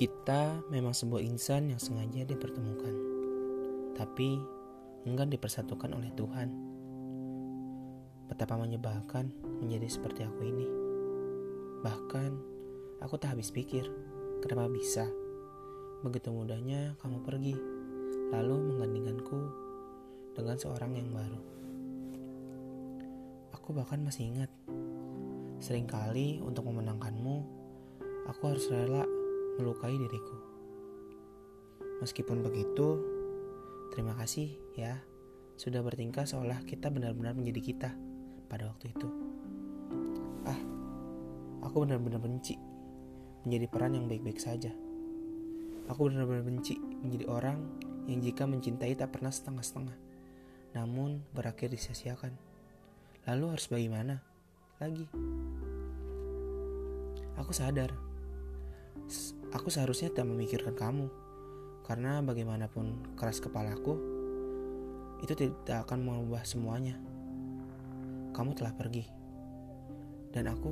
Kita memang sebuah insan yang sengaja dipertemukan, tapi enggan dipersatukan oleh Tuhan. Betapa menyebalkan menjadi seperti aku ini. Bahkan, aku tak habis pikir, kenapa bisa. Begitu mudahnya kamu pergi, lalu menggandingkanku dengan seorang yang baru. Aku bahkan masih ingat, sering kali untuk memenangkanmu, aku harus rela melukai diriku. Meskipun begitu, terima kasih ya sudah bertingkah seolah kita benar-benar menjadi kita pada waktu itu. Ah, aku benar-benar benci menjadi peran yang baik-baik saja. Aku benar-benar benci menjadi orang yang jika mencintai tak pernah setengah-setengah, namun berakhir disia-siakan. Lalu harus bagaimana? Lagi. Aku sadar Aku seharusnya tak memikirkan kamu, karena bagaimanapun keras kepalaku, itu tidak akan mengubah semuanya. Kamu telah pergi, dan aku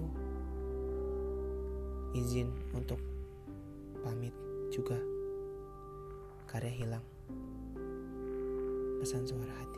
izin untuk pamit juga. Karya hilang. Pesan suara hati.